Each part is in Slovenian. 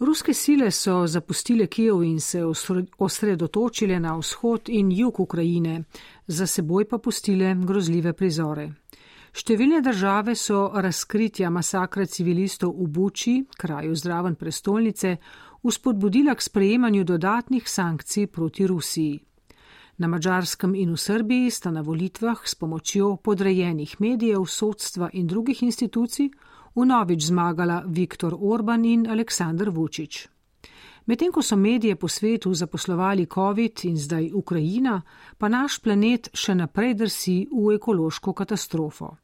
Ruske sile so zapustile Kijev in se osredotočile na vzhod in jug Ukrajine, za seboj pa pustile grozljive prizore. Številne države so razkritja masakra civilistov v Buči, kraju zraven prestolnice, uspodbudila k sprejemanju dodatnih sankcij proti Rusiji. Na Mačarskem in v Srbiji sta na volitvah s pomočjo podrejenih medijev, sodstva in drugih institucij vnovič zmagala Viktor Orban in Aleksandr Vučić. Medtem ko so medije po svetu zaposlovali COVID in zdaj Ukrajina, pa naš planet še naprej drsi v ekološko katastrofo.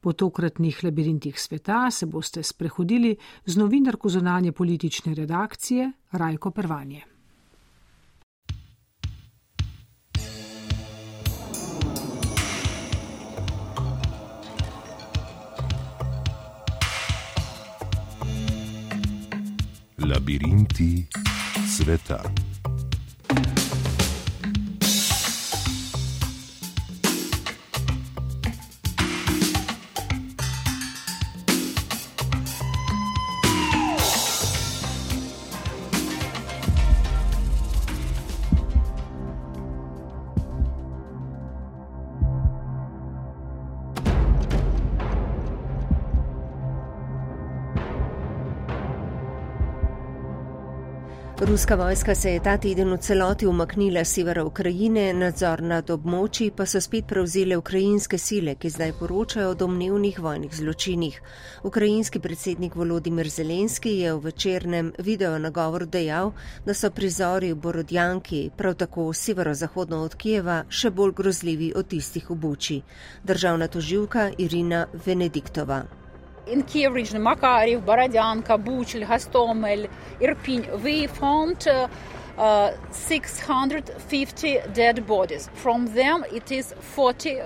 Po tokratnih labirintih sveta se boste sprehodili z novinarko zunanje politične redakcije Rajko Pervanje. Labirinti sveta. Ruska vojska se je ta teden v celoti umaknila z severa Ukrajine, nadzor nad območji pa so spet prevzele ukrajinske sile, ki zdaj poročajo o domnevnih vojnih zločinih. Ukrajinski predsednik Volodimir Zelenski je v večernem video nagovor dejal, da so prizori v Borodjanki, prav tako severozahodno od Kijeva, še bolj grozljivi od tistih v Buči. Državna toživka Irina Venediktova. Kiev region, Makariv, Borodyanka, Buchel, Hostomel, Irpin, we found uh, uh, 650 dead bodies. From them, it is 40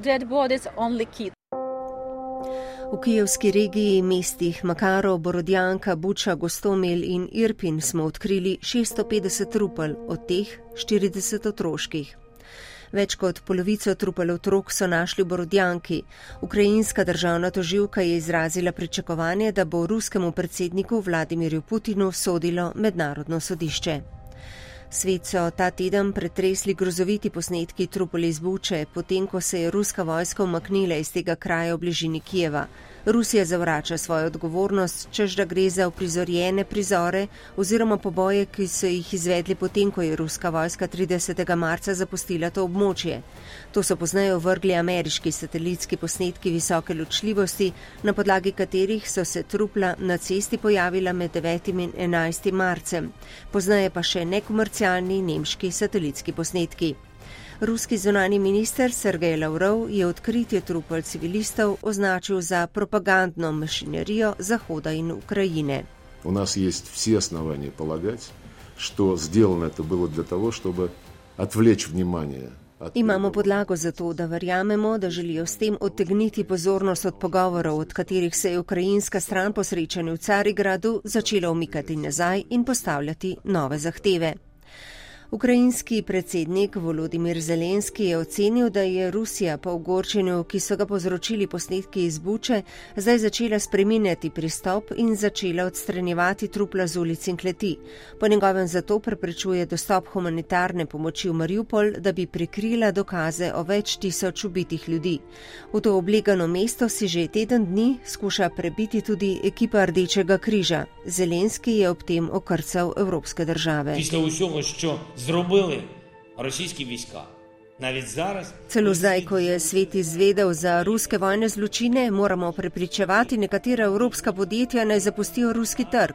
dead bodies only kids. V kijevski regiji mestih Makaro, Borodjanka, Buča, Gostomel in Irpin smo odkrili 650 trupel, od teh 40 otroških. Več kot polovico trupel otrok so našli v Borodjanki. Ukrajinska državna toživka je izrazila pričakovanje, da bo ruskemu predsedniku Vladimirju Putinu sodilo mednarodno sodišče. Svet so ta teden pretresli grozoviti posnetki trupel iz Buče, potem ko se je ruska vojska umaknila iz tega kraja v bližini Kijeva. Rusija zavrača svojo odgovornost, čež da gre za uprizorjene prizore oziroma poboje, ki so jih izvedli potem, ko je ruska vojska 30. marca zapustila to območje. To so poznaje vrgli ameriški satelitski posnetki visoke ločljivosti, na podlagi katerih so se trupla na cesti pojavila med 9. in 11. marcem. Poznaje pa še nekomercialni nemški satelitski posnetki. Ruski zunani minister Sergej Lavrov je odkritje trupel civilistov označil za propagandno mašinerijo Zahoda in Ukrajine. U nas есть все основания полагать, что сделано это было для того, чтобы отвлечь внимание Imamo podlago za to, da verjamemo, da želijo s tem odtegniti pozornost od pogovorov, od katerih se je ukrajinska stran po srečanju v Carigradu začela umikati nazaj in postavljati nove zahteve. Ukrajinski predsednik Volodimir Zelenski je ocenil, da je Rusija po ogorčenju, ki so ga povzročili posnetki iz Buče, zdaj začela spreminjati pristop in začela odstranjevati trupla z ulic in kleti. Po njegovem zato preprečuje dostop humanitarne pomoči v Mariupol, da bi prikrila dokaze o več tisoč ubitih ljudi. V to oblegano mesto si že teden dni skuša prebiti tudi ekipa Rdečega križa. Zelenski je ob tem okrcal evropske države zrobili rosijski vojska. Celo zdaj, ko je svet izvedel za ruske vojne zločine, moramo prepričevati nekatera evropska podjetja naj zapustijo ruski trg.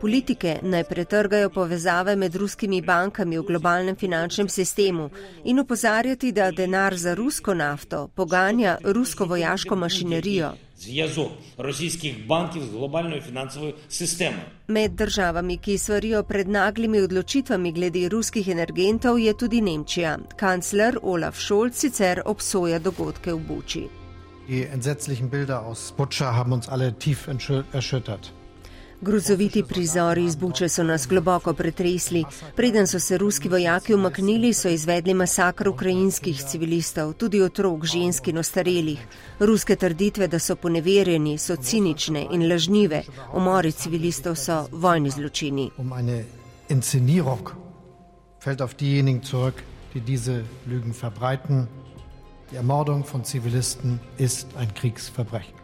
Politike naj pretrgajo povezave med ruskimi bankami v globalnem finančnem sistemu in upozarjati, da denar za rusko nafto poganja rusko vojaško mašinerijo зв'язок російських банків з глобальною фінансовою системою. Med državami, ki svarijo pred naglimi odločitvami glede ruskih energentov, je tudi Nemčija. Kancler Olaf Scholz sicer obsoja dogodke v Buči. Die entsetzlichen Bilder aus Butscha haben uns alle tief erschüttert. Grozoviti prizori iz Buče so nas globoko pretresli. Preden so se ruski vojaki umaknili, so izvedli masakr ukrajinskih civilistov, tudi otrok, žensk in ostarelih. Ruske trditve, da so poneverjeni, so cinične in lažnive. Umori civilistov so vojni zločini. Um Die Ermordung von Zivilisten ist ein Kriegsverbrechen.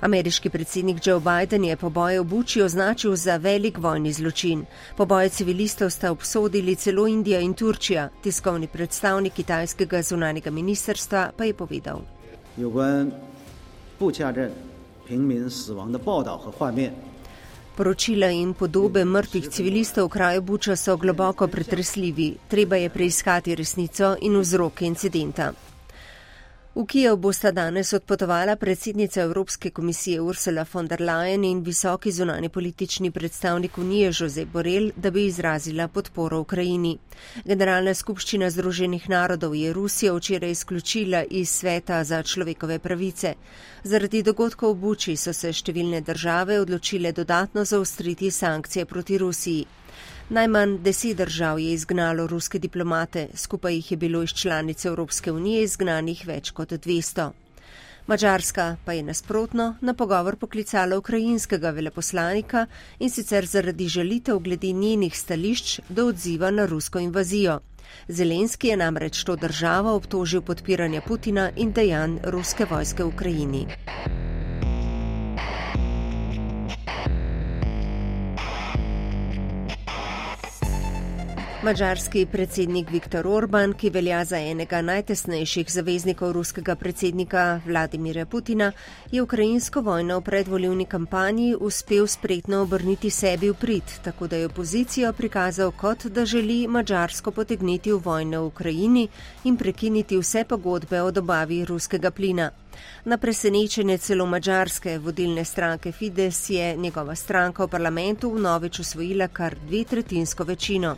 Ameriški predsednik Joe Biden je poboje v Buči označil za velik vojni zločin. Poboje civilistov sta obsodili celo Indija in Turčija. Tiskovni predstavnik kitajskega zunanjega ministerstva pa je povedal. Poročila in podobe mrtvih civilistov v kraju Buča so globoko pretresljivi. Treba je preiskati resnico in vzroke incidenta. V Kijev bosta danes odpotovala predsednica Evropske komisije Ursula von der Leyen in visoki zunani politični predstavnik Unije Jose Borel, da bi izrazila podporo Ukrajini. Generalna skupščina Združenih narodov je Rusijo včeraj izključila iz sveta za človekove pravice. Zaradi dogodkov v Buči so se številne države odločile dodatno zaostriti sankcije proti Rusiji. Najmanj deset držav je izgnalo ruske diplomate, skupaj jih je bilo iz članice Evropske unije izgnanih več kot 200. Mačarska pa je nasprotno na pogovor poklicala ukrajinskega veleposlanika in sicer zaradi želitev glede njenih stališč do odziva na rusko invazijo. Zelenski je namreč to državo obtožil podpiranja Putina in dejanj ruske vojske v Ukrajini. Mačarski predsednik Viktor Orban, ki velja za enega najtesnejših zaveznikov ruskega predsednika Vladimira Putina, je ukrajinsko vojno v predvoljivni kampanji uspel spretno obrniti sebi v prid, tako da je opozicijo prikazal kot, da želi Mačarsko potegniti v vojno v Ukrajini in prekiniti vse pogodbe o dobavi ruskega plina. Na presenečenje celo mačarske vodilne stranke Fides je njegova stranka v parlamentu vnovič usvojila kar dve tretjinsko večino.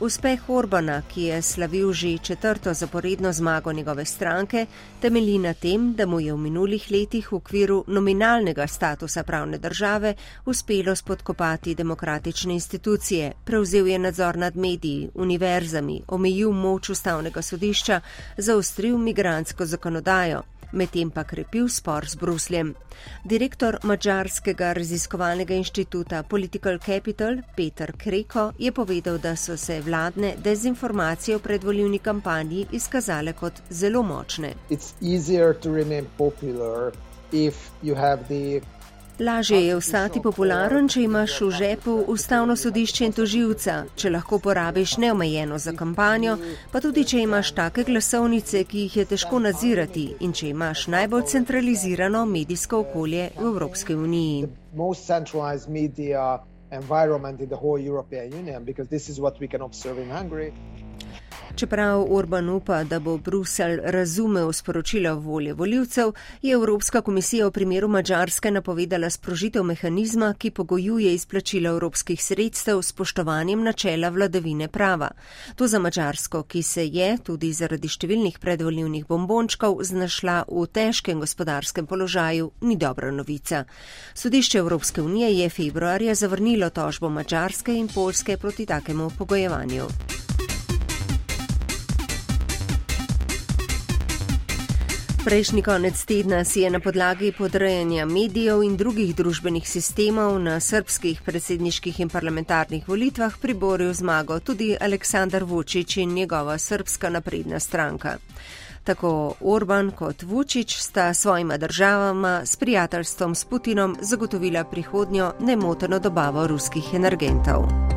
Uspeh Orbana, ki je slavil že četrto zaporedno zmago njegove stranke, temelji na tem, da mu je v minulih letih v okviru nominalnega statusa pravne države uspelo spodkopati demokratične institucije, prevzel je nadzor nad mediji, univerzami, omejil moč ustavnega sodišča, zaostril migransko zakonodajo medtem pa krepil spor z Brusljem. Direktor Mačarskega raziskovalnega inštituta Political Capital Peter Kreko je povedal, da so se vladne dezinformacije v predvoljivni kampanji izkazale kot zelo močne. Lažje je ostati popularen, če imaš v žepu ustavno sodišče in toživca, če lahko porabiš neomejeno za kampanjo, pa tudi če imaš take glasovnice, ki jih je težko nadzirati in če imaš najbolj centralizirano medijsko okolje v Evropski uniji. Čeprav Orban upa, da bo Brusel razumel sporočila volje voljivcev, je Evropska komisija v primeru Mačarske napovedala sprožitev mehanizma, ki pogojuje izplačila evropskih sredstev s spoštovanjem načela vladavine prava. To za Mačarsko, ki se je tudi zaradi številnih predvoljivnih bombončkov znašla v težkem gospodarskem položaju, ni dobra novica. Sodišče Evropske unije je februarja zavrnilo tožbo Mačarske in Polske proti takemu pogojevanju. Prejšnji konec tedna si je na podlagi podrejanja medijev in drugih družbenih sistemov na srpskih predsedniških in parlamentarnih volitvah priboril zmago tudi Aleksandar Vučić in njegova srpska napredna stranka. Tako Orban kot Vučić sta svojima državama s prijateljstvom s Putinom zagotovila prihodnjo nemoteno dobavo ruskih energentov.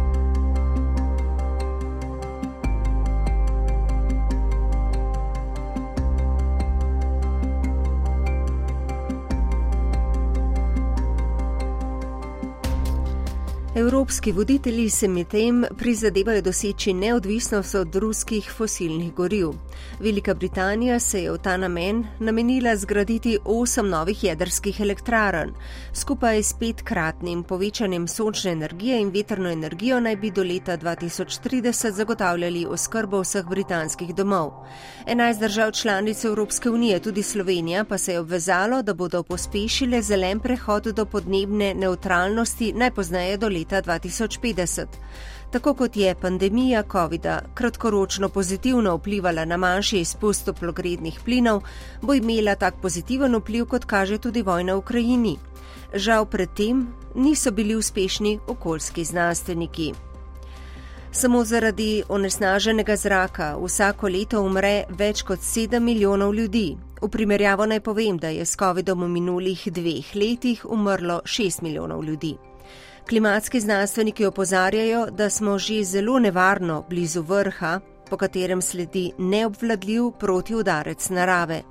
Evropski voditelji se medtem prizadevajo doseči neodvisnost od ruskih fosilnih goriv. Velika Britanija se je v ta namen namenila zgraditi osem novih jedrskih elektrarn. Skupaj s petkratnim povečanjem sončne energije in vetrno energijo naj bi do leta 2030 zagotavljali oskrbo vseh britanskih domov. 11 držav članic Evropske unije, tudi Slovenija, pa se je obvezalo, da bodo pospešile zelen prehod do podnebne neutralnosti najpozneje do leta leta 2050. Tako kot je pandemija COVID-a kratkoročno pozitivno vplivala na manjši izpust toplogrednih plinov, bo imela tak pozitiven vpliv, kot kaže tudi vojna v Ukrajini. Žal predtem niso bili uspešni okoljski znanstveniki. Samo zaradi onesnaženega zraka vsako leto umre več kot 7 milijonov ljudi. V primerjavo naj povem, da je s COVID-om v minulih dveh letih umrlo 6 milijonov ljudi. Klimatski znanstveniki opozarjajo, da smo že zelo nevarno blizu vrha, po katerem sledi neobvladljiv protiudarec narave.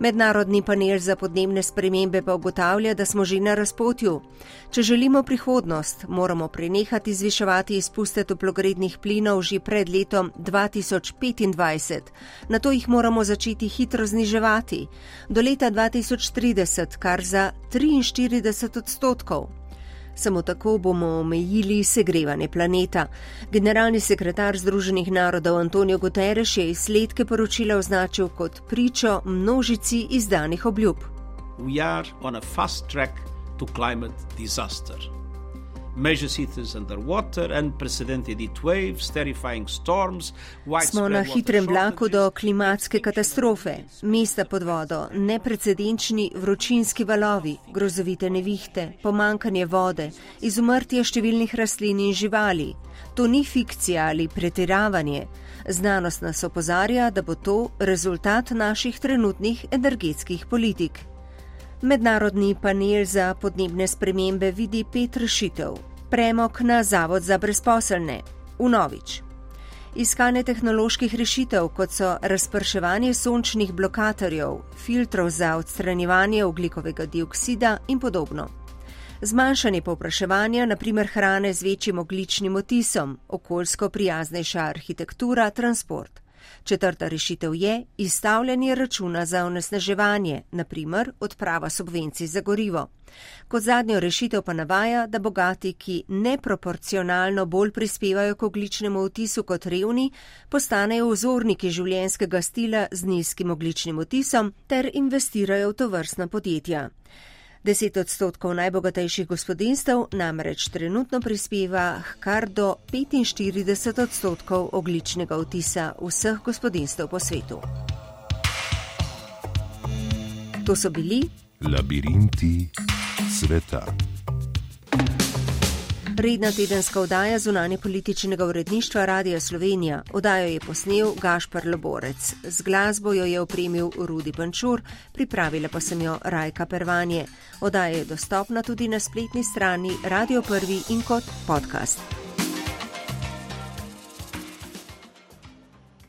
Mednarodni panel za podnebne spremembe pa ugotavlja, da smo že na razpotju. Če želimo prihodnost, moramo prenehati zviševati izpuste toplogrednih plinov že pred letom 2025. Na to jih moramo začeti hitro zniževati. Do leta 2030 kar za 43 odstotkov. Samo tako bomo omejili segrevanje planeta. Generalni sekretar Združenih narodov Antonijo Guterres je izsledke poročila označil kot pričo množici izdanih obljub. We are on a fast track to climate disaster Smo na hitrem vlaku do klimatske katastrofe, mesta pod vodo, neprecedenčni vročinski valovi, grozovite nevihte, pomankanje vode, izumrtje številnih rastlin in živali. To ni fikcija ali pretiravanje. Znanost nas opozarja, da bo to rezultat naših trenutnih energetskih politik. Mednarodni panel za podnebne spremembe vidi pet rešitev. Premok na Zavod za brezposelne. Unovič. Iskanje tehnoloških rešitev, kot so razprševanje sončnih blokatorjev, filtrov za odstranjevanje oglikovega dioksida in podobno. Zmanjšanje povpraševanja, naprimer hrane z večjim ogličnim otisom, okoljsko prijaznejša arhitektura, transport. Četrta rešitev je izstavljanje računa za onesnaževanje, naprimer odprava subvencij za gorivo. Kot zadnjo rešitev pa navaja, da bogati, ki neproporcionalno bolj prispevajo k ogličnemu otisu kot revni, postanejo vzorniki življenjskega stila z nizkim ogličnim otisom ter investirajo v to vrstna podjetja. 10 odstotkov najbogatejših gospodinstv namreč trenutno prispeva kar do 45 odstotkov ogličnega vtisa vseh gospodinstv po svetu. To so bili labirinti sveta. Redna tedenska oddaja zunanje političnega uredništva Radia Slovenija. Oddajo je posnel Gašpar Loborec. Z glasbo jo je opremil Rudi Pančur, pripravila pa sem jo Rajka Pervanje. Oddaja je dostopna tudi na spletni strani Radio 1 in kot podcast.